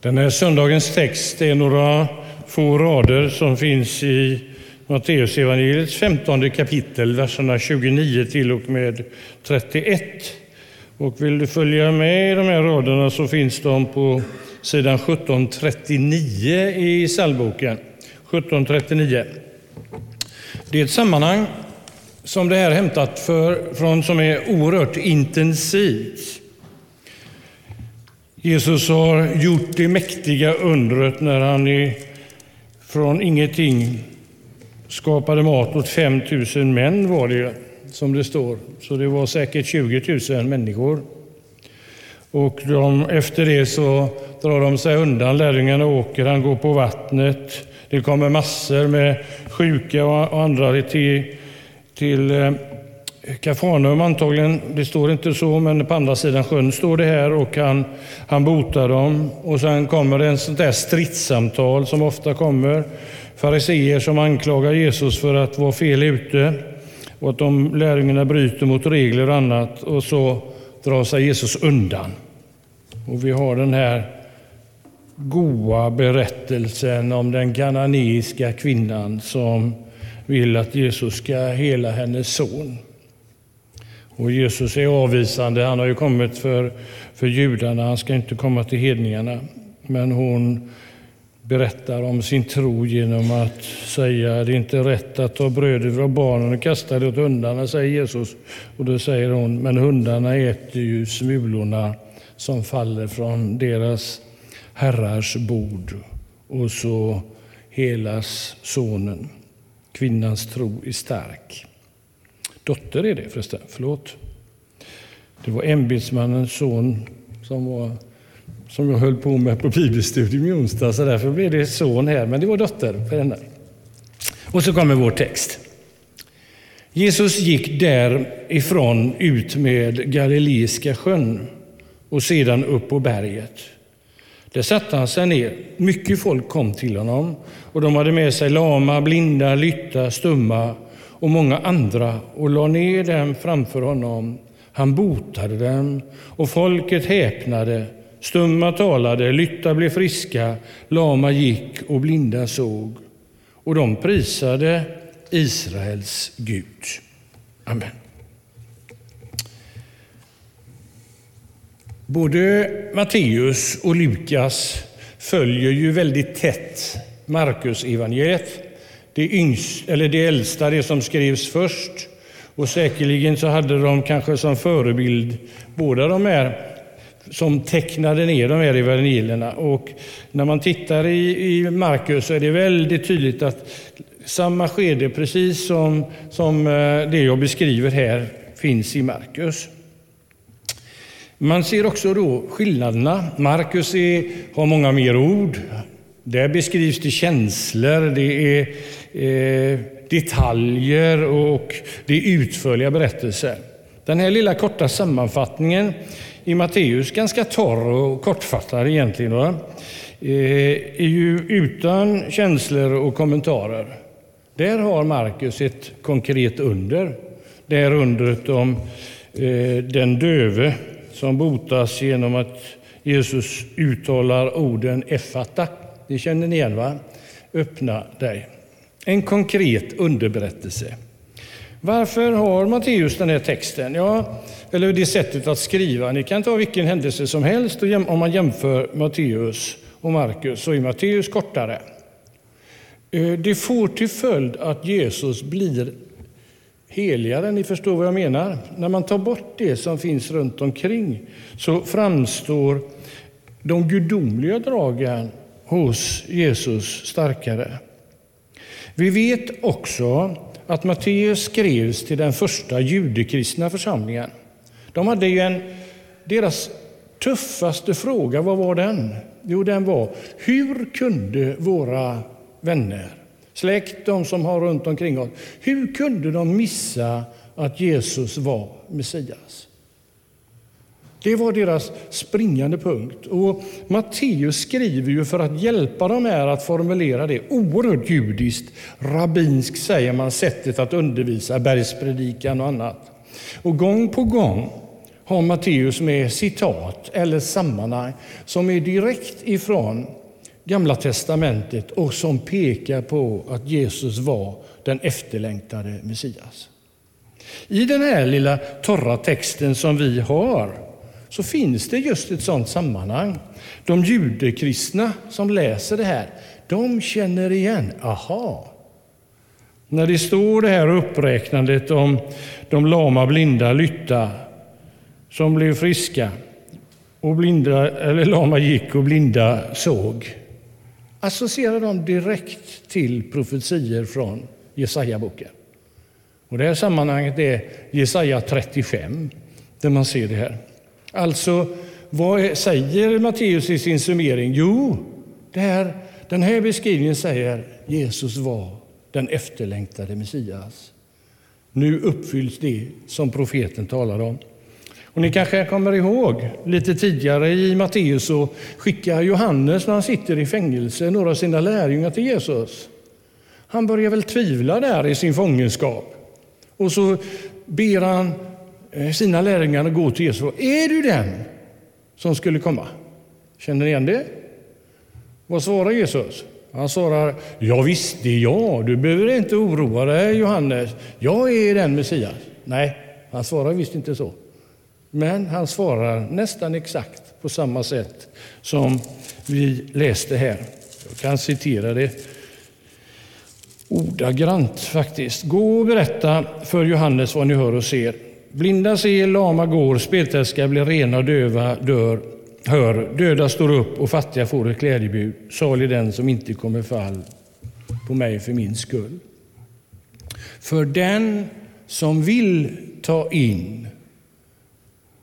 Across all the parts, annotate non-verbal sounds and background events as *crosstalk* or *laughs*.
Den här söndagens text är några få rader som finns i Matteusevangeliets 15 kapitel, verserna 29 till och med 31. Och vill du följa med i de här raderna så finns de på sidan 1739 i psalmboken. 1739. Det är ett sammanhang som det här hämtat för, från som är oerhört intensivt. Jesus har gjort det mäktiga undret när han från ingenting skapade mat åt 5 000 män var det som det står. Så det var säkert 20 000 människor. Och de, efter det så drar de sig undan, lärjungarna åker, han går på vattnet. Det kommer massor med sjuka och andra till, till eh, Kafarnaum antagligen, det står inte så, men på andra sidan sjön står det här och han, han botar dem. Och sen kommer det en sånt där stridssamtal som ofta kommer. Fariseer som anklagar Jesus för att vara fel ute och att de lärjungarna bryter mot regler och annat. Och så drar sig Jesus undan. Och vi har den här goa berättelsen om den kananeiska kvinnan som vill att Jesus ska hela hennes son. Och Jesus är avvisande. Han har ju kommit för, för judarna, han ska inte komma till hedningarna. Men hon berättar om sin tro genom att säga det är inte rätt att ta brödet från barnen och kasta det åt hundarna, säger Jesus. Och då säger hon, men hundarna äter ju smulorna som faller från deras herrars bord. Och så helas sonen. Kvinnans tro är stark. Dotter är det förresten, förlåt. Det var ämbetsmannens son som, var, som jag höll på med på bibelstudium i onsdag, så därför blev det son här, men det var dotter för henne. Och så kommer vår text. Jesus gick därifrån ut med Galileiska sjön och sedan upp på berget. Där satte han sig ner. Mycket folk kom till honom och de hade med sig lama, blinda, lytta, stumma och många andra och la ner dem framför honom. Han botade dem och folket häpnade. Stumma talade, lytta blev friska, lama gick och blinda såg. Och de prisade Israels Gud. Amen. Både Matteus och Lukas följer ju väldigt tätt Markus evangeliet det, yngst, eller det äldsta, det som skrevs först. Och säkerligen så hade de kanske som förebild båda de här som tecknade ner de här evangelierna. Och när man tittar i, i Markus så är det väldigt tydligt att samma skede, precis som, som eh, det jag beskriver här, finns i Markus. Man ser också då skillnaderna. Markus har många mer ord. Där beskrivs det känslor, det är eh, detaljer och det är utförliga berättelser. Den här lilla korta sammanfattningen i Matteus, ganska torr och kortfattad egentligen, va? Eh, är ju utan känslor och kommentarer. Där har Markus ett konkret under. Det är undret om eh, den döve som botas genom att Jesus uttalar orden effata. Det känner ni igen, va? Öppna dig. En konkret underberättelse. Varför har Matteus den här texten? Ja, eller det sättet att skriva. Ni kan ta vilken händelse som helst och om man jämför Matteus och Markus så är Matteus kortare. Eh, det får till följd att Jesus blir heligare, ni förstår vad jag menar. När man tar bort det som finns runt omkring så framstår de gudomliga dragen hos Jesus starkare. Vi vet också att Matteus skrevs till den första judekristna församlingen. De hade ju en, deras tuffaste fråga, vad var den? Jo, den var hur kunde våra vänner, släkt, de som har runt omkring oss, hur kunde de missa att Jesus var Messias? Det var deras springande punkt. Och Matteus skriver ju för att hjälpa dem här att formulera det oerhört judiskt, rabbinskt säger man, sättet att undervisa, bergspredikan och annat. Och gång på gång har Matteus med citat eller sammanhang som är direkt ifrån Gamla testamentet och som pekar på att Jesus var den efterlängtade Messias. I den här lilla torra texten som vi har så finns det just ett sådant sammanhang. De judekristna som läser det här, de känner igen, aha, när det står det här uppräknandet om de lama, blinda, lytta som blev friska och blinda, eller lama gick och blinda såg associerar de direkt till profetier från Jesaja-boken. Och det här sammanhanget är Jesaja 35, där man ser det här. Alltså, vad säger Matteus i sin summering? Jo, det här, den här beskrivningen säger Jesus var den efterlängtade Messias. Nu uppfylls det som profeten talar om. Och ni kanske kommer ihåg lite tidigare i Matteus så skickar Johannes när han sitter i fängelse några av sina lärjungar till Jesus. Han börjar väl tvivla där i sin fångenskap. Och så ber han Eh, sina lärjungar att gå till Jesus och Är du den som skulle komma? Känner ni igen det? Vad svarar Jesus? Han svarar, ja visst, det är jag. Du behöver inte oroa dig Johannes. Jag är den Messias. Nej, han svarar visst inte så. Men han svarar nästan exakt på samma sätt som vi läste här. Jag kan citera det ordagrant faktiskt. Gå och berätta för Johannes vad ni hör och ser. Blinda ser, lama går, speltäska blir rena och döva dör Hör, döda står upp och fattiga får ett glädjebud. Salig den som inte kommer fall på mig för min skull. För den som vill ta in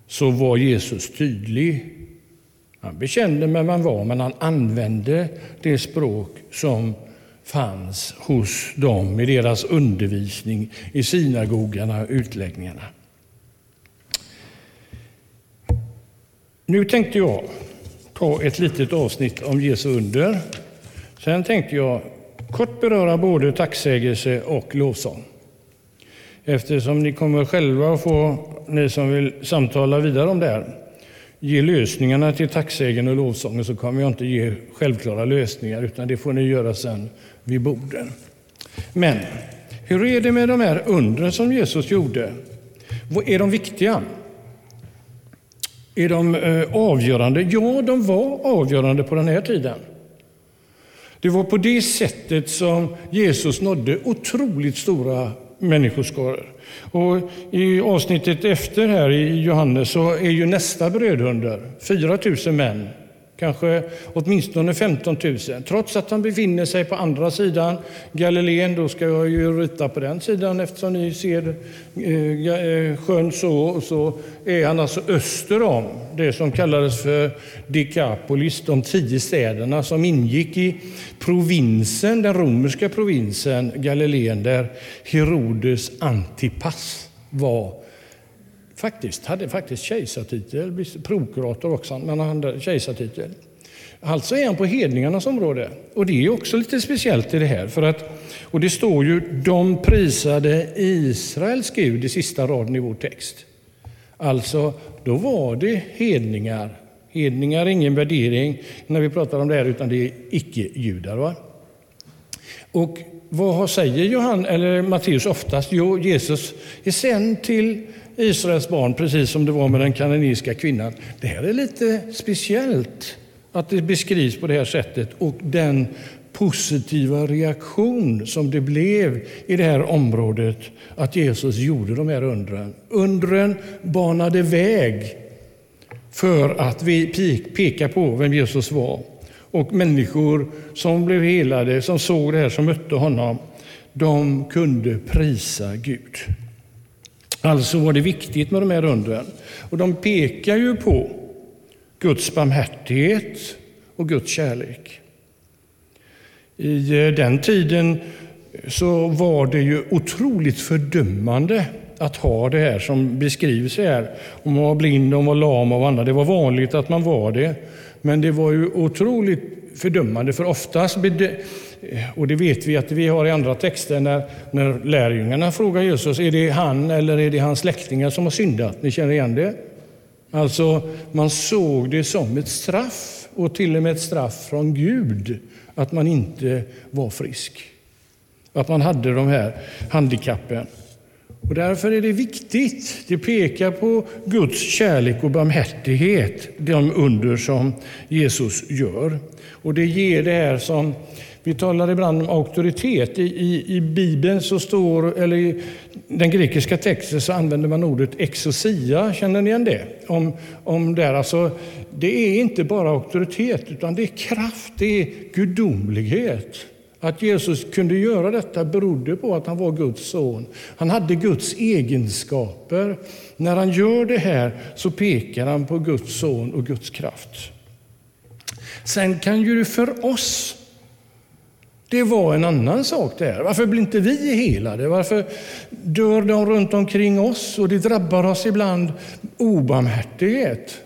så var Jesus tydlig. Han bekände vem han var, men han använde det språk som fanns hos dem i deras undervisning i synagogorna och utläggningarna. Nu tänkte jag ta ett litet avsnitt om Jesu under. Sen tänkte jag kort beröra både tacksägelse och lovsång. Eftersom ni kommer själva att få, ni som vill samtala vidare om det här, ge lösningarna till tacksägen och lovsången så kommer jag inte ge självklara lösningar utan det får ni göra sen vid borden. Men hur är det med de här undren som Jesus gjorde? Är de viktiga? Är de eh, avgörande? Ja, de var avgörande på den här tiden. Det var på det sättet som Jesus nådde otroligt stora människoskaror. Och I avsnittet efter här i Johannes så är ju nästa brödhunder 4 000 män kanske åtminstone 15 000. Trots att han befinner sig på andra sidan Galileen, då ska jag ju rita på den sidan eftersom ni ser eh, eh sjön så, så är han alltså öster om det som kallades för Decapolis, de tio städerna som ingick i provinsen, den romerska provinsen Galileen där Herodes Antipas var faktiskt, hade faktiskt kejsartitel, prokurator också, men han hade kejsartitel. Alltså är han på hedningarnas område. Och det är också lite speciellt i det här. För att, och det står ju de prisade Israels Gud i sista raden i vår text. Alltså, då var det hedningar. Hedningar är ingen värdering när vi pratar om det här, utan det är icke-judar. Och vad säger Johan, eller Matteus oftast? Jo, Jesus är sänd till Israels barn, precis som det var med den kananiska kvinnan. Det här är lite speciellt att det beskrivs på det här sättet och den positiva reaktion som det blev i det här området att Jesus gjorde de här undren. Undren banade väg för att vi peka på vem Jesus var. Och människor som blev helade, som såg det här, som mötte honom, de kunde prisa Gud. Alltså var det viktigt med de här undren. Och de pekar ju på Guds barmhärtighet och Guds kärlek. I eh, den tiden så var det ju otroligt fördömande att ha det här som beskrivs här. Om man var blind, om man var lam och annat. Det var vanligt att man var det. Men det var ju otroligt fördömande, för oftast, Eh, och det vet vi att vi har i andra texter, när, när lärjungarna frågar Jesus, är det han eller är det hans släktingar som har syndat? Ni känner igen det? Alltså, man såg det som ett straff och till och med ett straff från Gud att man inte var frisk. Att man hade de här handikappen. Och därför är det viktigt. Det pekar på Guds kärlek och barmhärtighet, de under som Jesus gör. Och det ger det här som vi talar ibland om auktoritet. I, i, i Bibeln så står, eller i den grekiska texten så använder man ordet exosia. Känner ni igen det? Om, om där, alltså, det är inte bara auktoritet, utan det är kraft, det är gudomlighet. Att Jesus kunde göra detta berodde på att han var Guds son. Han hade Guds egenskaper. När han gör det här så pekar han på Guds son och Guds kraft. Sen kan ju för oss det var en annan sak där. Varför blir inte vi helade? Varför dör de runt omkring oss och det drabbar oss ibland obarmhärtighet?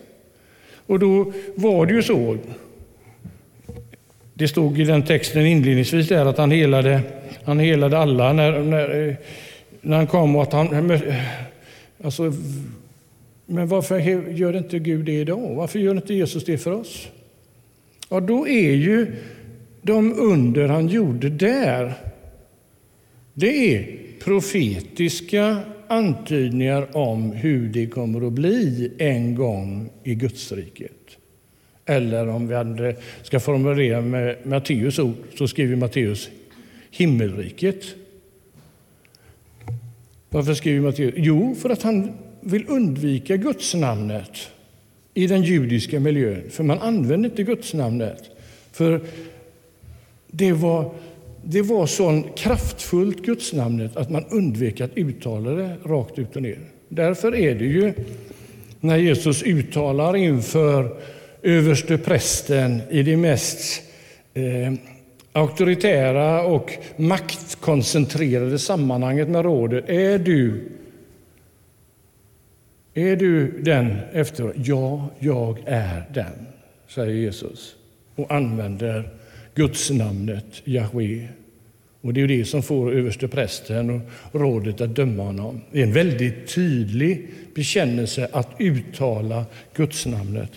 Och då var det ju så. Det stod i den texten inledningsvis där att han helade, han helade alla när, när, när han kom och att han... Alltså, men varför gör inte Gud det idag? Varför gör inte Jesus det för oss? Ja, då är ju de under han gjorde där, det är profetiska antydningar om hur det kommer att bli en gång i Gudsriket. Eller om vi ska formulera med Matteus ord, så skriver Matteus himmelriket. Varför skriver Matteus? Jo, för att han vill undvika gudsnamnet i den judiska miljön. För man använder inte gudsnamnet. För det var, det var så kraftfullt, gudsnamnet, att man undvek att uttala det rakt ut och ner. Därför är det ju när Jesus uttalar inför överste prästen i det mest eh, auktoritära och maktkoncentrerade sammanhanget med rådet. Är du, är du den efter? Ja, jag är den, säger Jesus och använder gudsnamnet Jahwe. Och det är det som får översteprästen och rådet att döma honom. Det är en väldigt tydlig bekännelse att uttala gudsnamnet.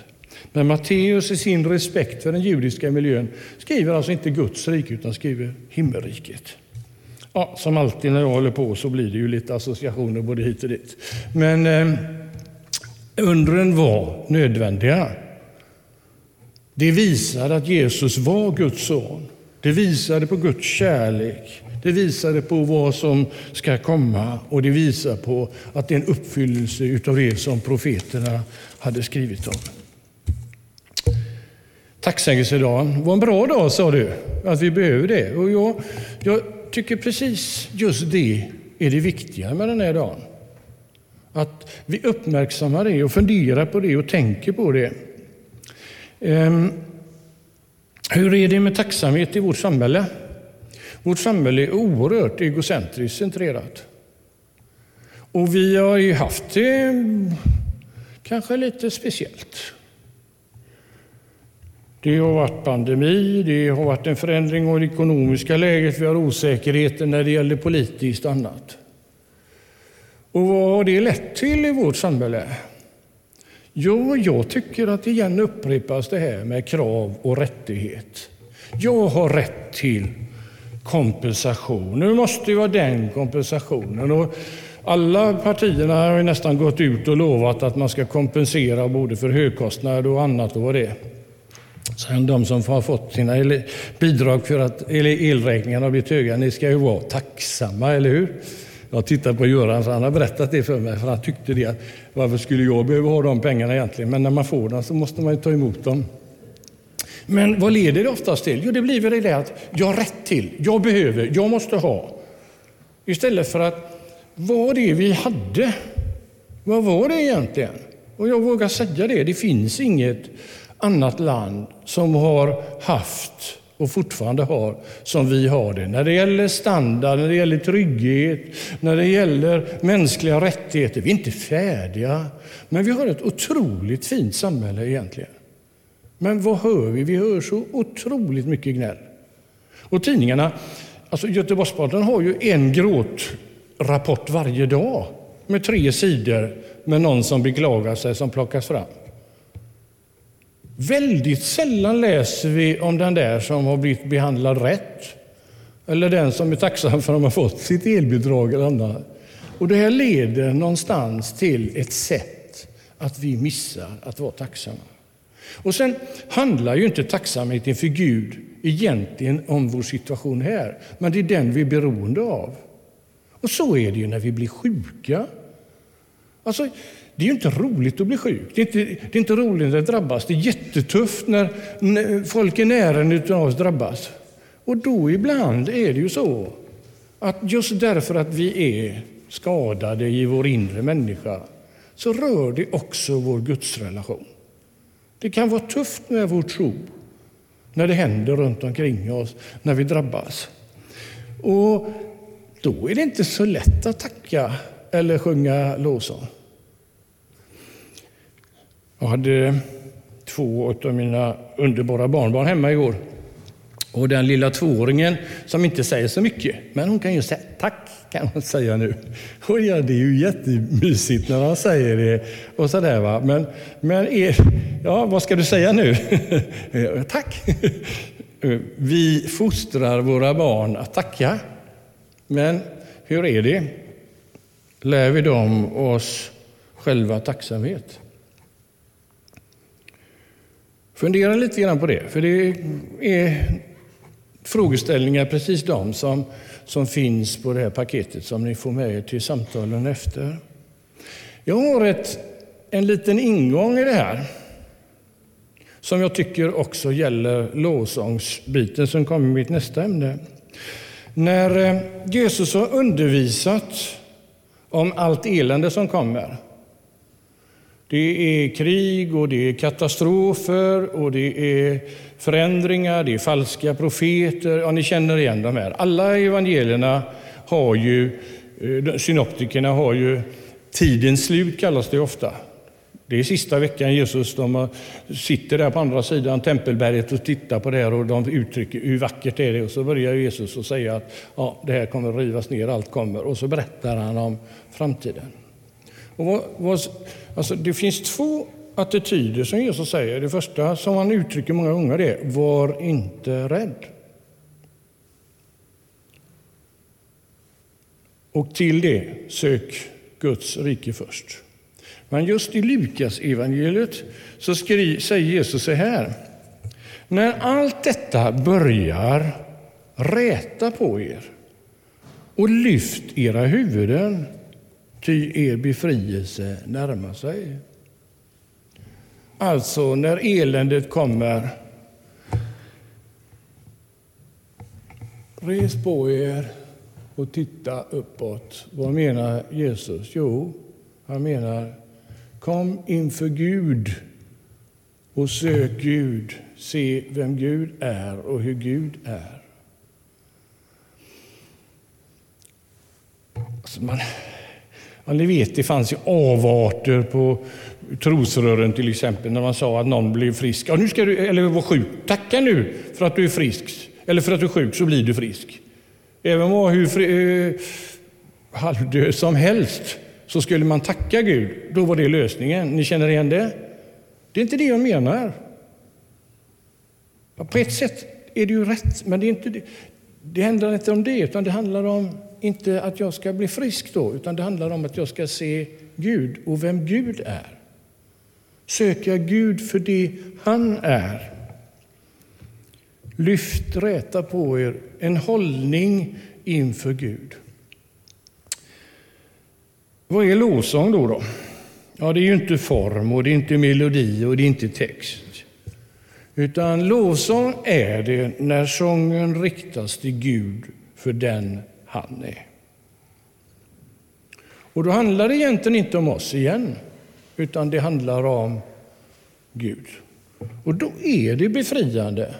Men Matteus i sin respekt för den judiska miljön skriver alltså inte Guds rike utan skriver himmelriket. Ja, som alltid när jag håller på så blir det ju lite associationer både hit och dit. Men eh, undren var nödvändiga. Det visade att Jesus var Guds son. Det visade på Guds kärlek. Det visade på vad som ska komma och det visar på att det är en uppfyllelse av det som profeterna hade skrivit om. Tacksägelsedagen var en bra dag, sa du, att vi behöver det. Och jag, jag tycker precis just det är det viktiga med den här dagen. Att vi uppmärksammar det och funderar på det och tänker på det. Ehm, hur är det med tacksamhet i vårt samhälle? Vårt samhälle är oerhört egocentriskt centrerat. Och vi har ju haft det ehm, kanske lite speciellt. Det har varit pandemi, det har varit en förändring av det ekonomiska läget, vi har osäkerheten när det gäller politiskt och annat. Och vad har det lett till i vårt samhälle? Ja, jag tycker att igen upprepas det här med krav och rättighet. Jag har rätt till kompensation. Nu måste ju vara den kompensationen. Och alla partierna har nästan gått ut och lovat att man ska kompensera både för högkostnader och annat och vad det är. Sen de som har fått sina bidrag för att elräkningarna har blivit höga, ni ska ju vara tacksamma, eller hur? Jag tittar på Göran, han har berättat det för mig, för han tyckte det. Varför skulle jag behöva ha de pengarna egentligen? Men när man får dem så måste man ju ta emot dem. Men vad leder det oftast till? Jo, det blir väl det att jag har rätt till, jag behöver, jag måste ha. Istället för att vad det vi hade, vad var det egentligen? Och jag vågar säga det, det finns inget annat land som har haft och fortfarande har som vi har det. När det gäller standard, när det gäller trygghet, när det gäller mänskliga rättigheter. Vi är inte färdiga, men vi har ett otroligt fint samhälle egentligen. Men vad hör vi? Vi hör så otroligt mycket gnäll. Och tidningarna, alltså Göteborgs-Posten har ju en gråtrapport varje dag med tre sidor med någon som beklagar sig som plockas fram. Väldigt sällan läser vi om den där som har blivit behandlad rätt. Eller den som är tacksam för att de har fått sitt elbidrag eller annat. Och det här leder någonstans till ett sätt att vi missar att vara tacksamma. Och sen handlar ju inte tacksamhet inför Gud egentligen om vår situation här, men det är den vi är beroende av. Och så är det ju när vi blir sjuka. Alltså, det är ju inte roligt att bli sjuk. Det är inte, det är inte roligt när det drabbas. Det är jättetufft när folk i närheten av oss drabbas. Och då ibland är det ju så att just därför att vi är skadade i vår inre människa så rör det också vår gudsrelation. Det kan vara tufft med vår tro när det händer runt omkring oss, när vi drabbas. Och då är det inte så lätt att tacka eller sjunga lovsång. Jag hade två av mina underbara barnbarn hemma igår. Och den lilla tvååringen som inte säger så mycket, men hon kan ju säga tack, kan hon säga nu. Och ja, det är ju jättemysigt när han säger det. och så där, va? Men, men er, ja, vad ska du säga nu? *laughs* tack! Vi fostrar våra barn att tacka. Men hur är det? Lär vi dem oss själva tacksamhet? Fundera lite grann på det, för det är frågeställningar precis de som, som finns på det här paketet som ni får med er till samtalen efter. Jag har ett, en liten ingång i det här som jag tycker också gäller lovsångsbiten som kommer i mitt nästa ämne. När eh, Jesus har undervisat om allt elände som kommer det är krig och det är katastrofer och det är förändringar, det är falska profeter. Ja, ni känner igen de här. Alla evangelierna har ju, eh, synoptikerna har ju tidens slut kallas det ofta. Det är sista veckan Jesus de sitter där på andra sidan tempelberget och tittar på det här och de uttrycker hur vackert är det är. Och så börjar Jesus att säga att ja, det här kommer att rivas ner, allt kommer. Och så berättar han om framtiden. Och vad, vad, alltså det finns två attityder som Jesus säger. Det första som han uttrycker många gånger är var inte rädd. Och till det, sök Guds rike först. Men just i Lukas evangeliet så skri, säger Jesus så här. När allt detta börjar räta på er och lyft era huvuden ty er befrielse närmar sig. Alltså, när eländet kommer, res på er och titta uppåt. Vad menar Jesus? Jo, han menar kom inför Gud och sök Gud. Se vem Gud är och hur Gud är. Alltså man, Ja, ni vet, det fanns ju avarter på trosrören till exempel när man sa att någon blev frisk. Ja, nu ska du, eller var sjuk. Tacka nu för att du är frisk. Eller för att du är sjuk så blir du frisk. Även om man var hur fri, eh, halvdöd som helst så skulle man tacka Gud. Då var det lösningen. Ni känner igen det? Det är inte det jag menar. Ja, på ett sätt är det ju rätt, men det, är inte det. det handlar inte om det, utan det handlar om inte att jag ska bli frisk då, utan det handlar om att jag ska se Gud och vem Gud är. Söka Gud för det han är. Lyft, räta på er en hållning inför Gud. Vad är lovsång då, då? Ja, det är ju inte form och det är inte melodi och det är inte text. Utan lovsång är det när sången riktas till Gud för den han är. Och då handlar det egentligen inte om oss igen, utan det handlar om Gud. Och då är det befriande.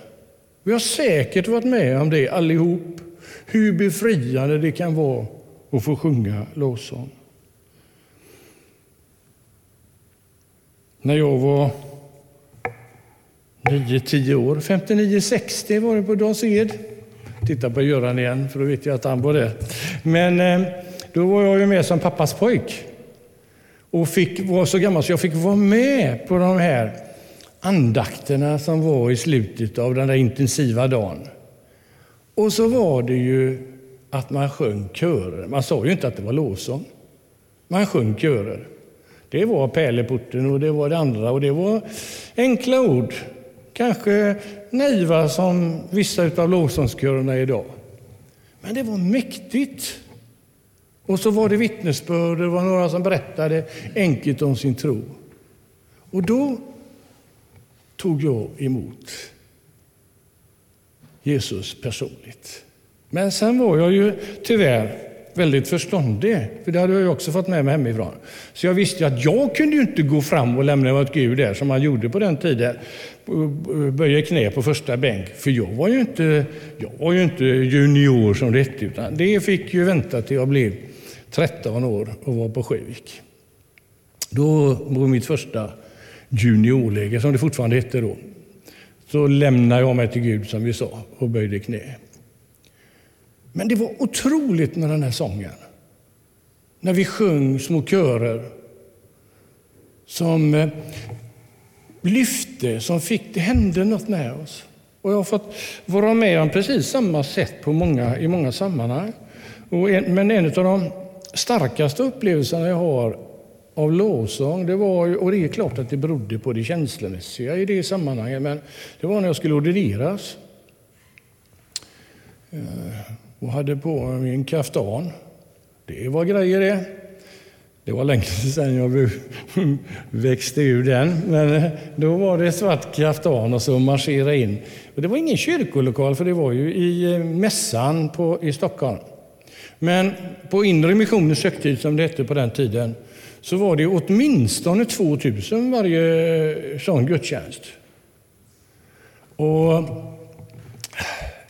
Vi har säkert varit med om det allihop, hur befriande det kan vara att få sjunga lovsång. När jag var 9-10 år, 59-60 var det på Dals Ed, Titta på Göran igen, för då vet jag att han var där. Men eh, då var jag ju med som pappas pojk. och fick, var så gammal så jag fick vara med på de här andakterna som var i slutet av den där intensiva dagen. Och så var det ju att man sjöng körer. Man sa ju inte att det var lovsång. Man sjöng körer. Det var pärleporten och det var det andra och det var enkla ord. Kanske naiva som vissa av lovsångskörerna idag. Men det var mäktigt. Och så var det vittnesbörd, det var några som berättade enkelt om sin tro. Och då tog jag emot Jesus personligt. Men sen var jag ju tyvärr väldigt förståndig, för det hade jag också fått med mig hemifrån. Så jag visste att jag kunde ju inte gå fram och lämna åt Gud där som man gjorde på den tiden. Böja knä på första bänk, för jag var ju inte, jag var ju inte junior som det hette, utan det fick ju vänta till jag blev 13 år och var på Sjövik. Då var mitt första juniorläger, som det fortfarande hette då. Så lämnade jag mig till Gud, som vi sa, och böjde knä. Men det var otroligt med den här sången. När vi sjöng små körer som eh, lyfte, som fick, det hände något med oss. Och jag har fått vara med om precis samma sätt på många, i många sammanhang. Och en, men en av de starkaste upplevelserna jag har av lovsång, det var, och det är klart att det berodde på det känslomässiga i det sammanhanget, men det var när jag skulle ordineras. Eh, och hade på mig en kaftan. Det var grejer det. Det var länge *laughs* sedan jag *laughs* växte ur den, men eh, då var det svart kaftan och så marschera in. Och det var ingen kyrkolokal, för det var ju i eh, mässan på, i Stockholm. Men på Inre Missionens högtid, som det hette på den tiden, så var det åtminstone 2000 varje eh, sån gudstjänst. Och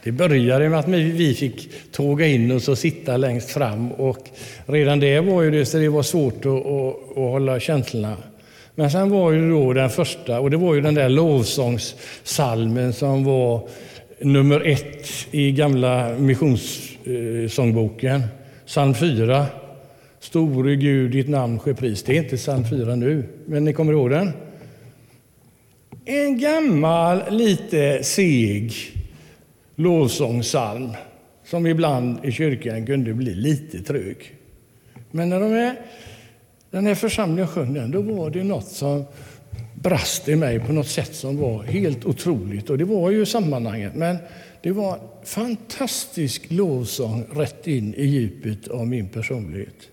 det började med att vi fick tåga in och sitta längst fram. Och redan det var ju det, så det var svårt att, att, att hålla känslorna. Men sen var ju då den första, och det var ju den där lovsångssalmen som var nummer ett i gamla missionssångboken. Psalm 4. Store Gud, ditt namn ske pris. Det är inte psalm 4 nu, men ni kommer ihåg den? En gammal, lite seg lovsångsalm som ibland i kyrkan kunde bli lite trög. Men när de är, den här församlingen sjöng den, då var det något som brast i mig på något sätt som var helt otroligt. Och det var ju sammanhanget, men det var fantastisk lovsång rätt in i djupet av min personlighet.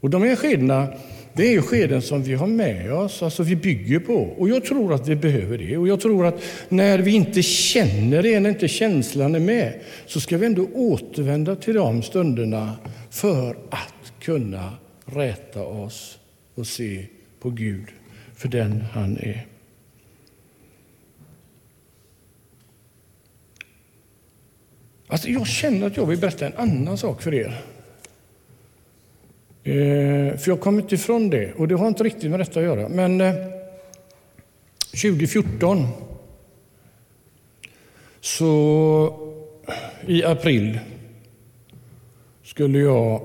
Och de är skedena det är skeden som vi har med oss, alltså vi bygger på. Och jag tror att vi behöver det. Och jag tror att när vi inte känner det, när inte känslan är med, så ska vi ändå återvända till de stunderna för att kunna räta oss och se på Gud för den han är. Alltså jag känner att jag vill berätta en annan sak för er. Eh, för jag kommer inte ifrån det, och det har inte riktigt med detta att göra. Men eh, 2014 så i april skulle jag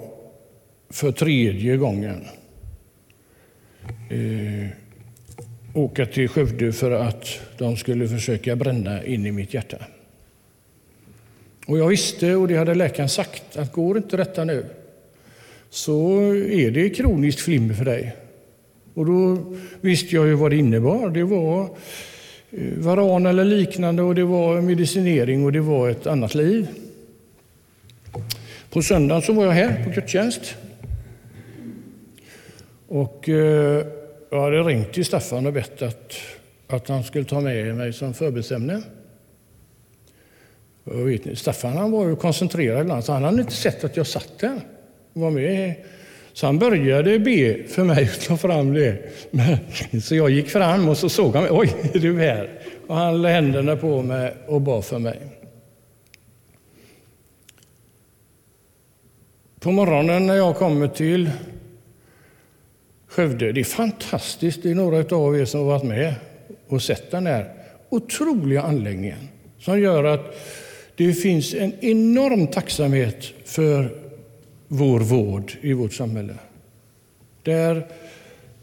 för tredje gången eh, åka till Skövde för att de skulle försöka bränna in i mitt hjärta. Och jag visste, och det hade läkaren sagt, att går inte detta nu så är det kroniskt flimmer för dig. Och då visste jag ju vad det innebar. Det var eh, varan eller liknande och det var medicinering och det var ett annat liv. På söndagen så var jag här på gudstjänst. Och eh, jag hade ringt till Staffan och bett att, att han skulle ta med mig som förbudsämne. Staffan han var ju koncentrerad ibland, så han hade inte sett att jag satt där var med. Så han började be för mig att ta fram det. Så jag gick fram och så såg han mig. Oj, är du här? Och han lade händerna på mig och bad för mig. På morgonen när jag kommer till Skövde, det är fantastiskt, det är några av er som har varit med och sett den här otroliga anläggningen som gör att det finns en enorm tacksamhet för vår vård i vårt samhälle. Där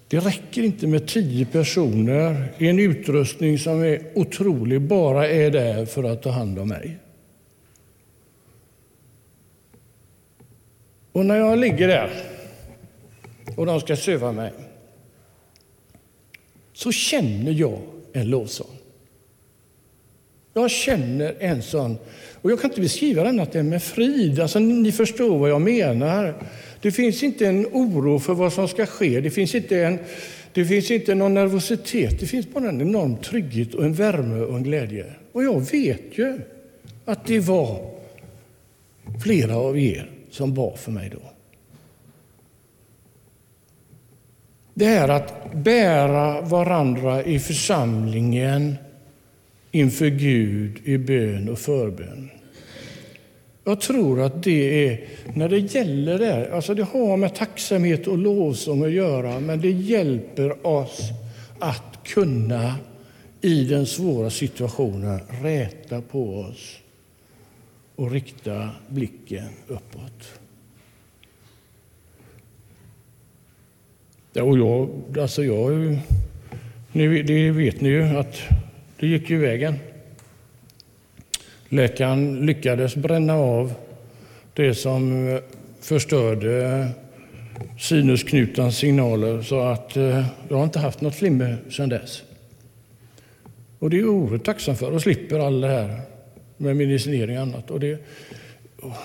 det räcker inte med tio personer i en utrustning som är otrolig, bara är där för att ta hand om mig. Och när jag ligger där och de ska söva mig så känner jag en lovsång. Jag känner en sån, och jag kan inte beskriva den annat än med frid. Alltså, ni förstår vad jag menar. Det finns inte en oro för vad som ska ske. Det finns inte, en, det finns inte någon nervositet. Det finns bara en enorm trygghet och en värme och en glädje. Och jag vet ju att det var flera av er som bad för mig då. Det här att bära varandra i församlingen inför Gud i bön och förbön. Jag tror att det är, när det gäller det, alltså det har med tacksamhet och lovsång att göra, men det hjälper oss att kunna i den svåra situationen räta på oss och rikta blicken uppåt. Ja, och jag, alltså jag, ni, det vet ni ju att det gick ju vägen. Läkaren lyckades bränna av det som eh, förstörde sinusknutans signaler så att eh, jag har inte haft något flimmer sedan dess. Och det är jag oerhört tacksam för och slipper all det här med medicinering och annat. Och det, oh,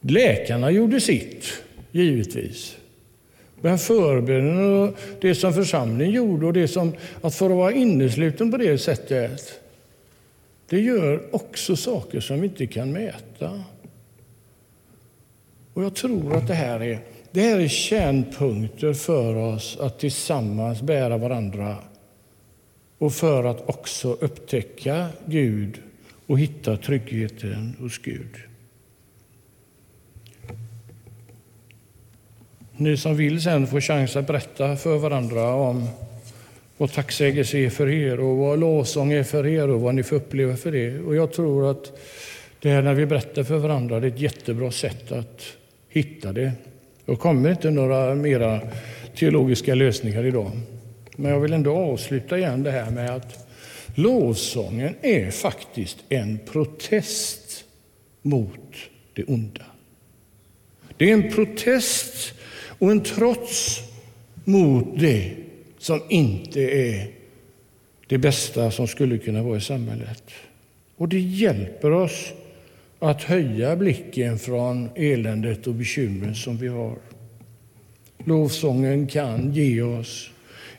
läkarna gjorde sitt, givetvis. Men förbönen och det som församlingen gjorde och det som att få vara innesluten på det sättet det gör också saker som vi inte kan mäta. Och Jag tror att det här är, det här är kärnpunkter för oss att tillsammans bära varandra och för att också upptäcka Gud och hitta tryggheten hos Gud. Ni som vill sen får chans att berätta för varandra om vad tacksägelse är för er och vad lovsång är för er och vad ni får uppleva för det. Och jag tror att det här när vi berättar för varandra det är ett jättebra sätt att hitta det. Jag kommer inte några mera teologiska lösningar idag. Men jag vill ändå avsluta igen det här med att lovsången är faktiskt en protest mot det onda. Det är en protest och en trots mot det som inte är det bästa som skulle kunna vara i samhället. Och det hjälper oss att höja blicken från eländet och bekymren som vi har. Lovsången kan ge oss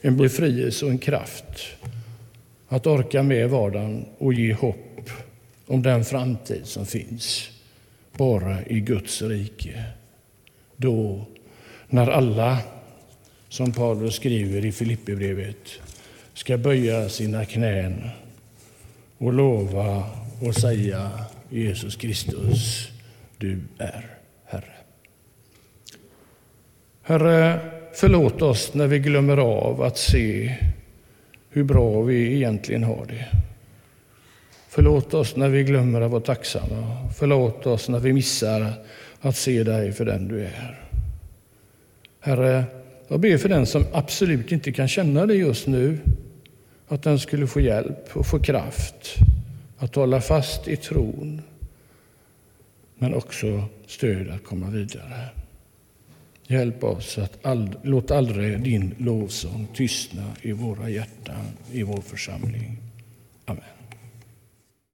en befrielse och en kraft att orka med vardagen och ge hopp om den framtid som finns bara i Guds rike. Då, när alla som Paulus skriver i Filipperbrevet, ska böja sina knän och lova och säga Jesus Kristus, du är Herre. Herre, förlåt oss när vi glömmer av att se hur bra vi egentligen har det. Förlåt oss när vi glömmer att vara tacksamma. Förlåt oss när vi missar att se dig för den du är. Herre, jag ber för den som absolut inte kan känna det just nu, att den skulle få hjälp och få kraft att hålla fast i tron, men också stöd att komma vidare. Hjälp oss att ald låt aldrig din lovsång tystna i våra hjärtan, i vår församling. Amen.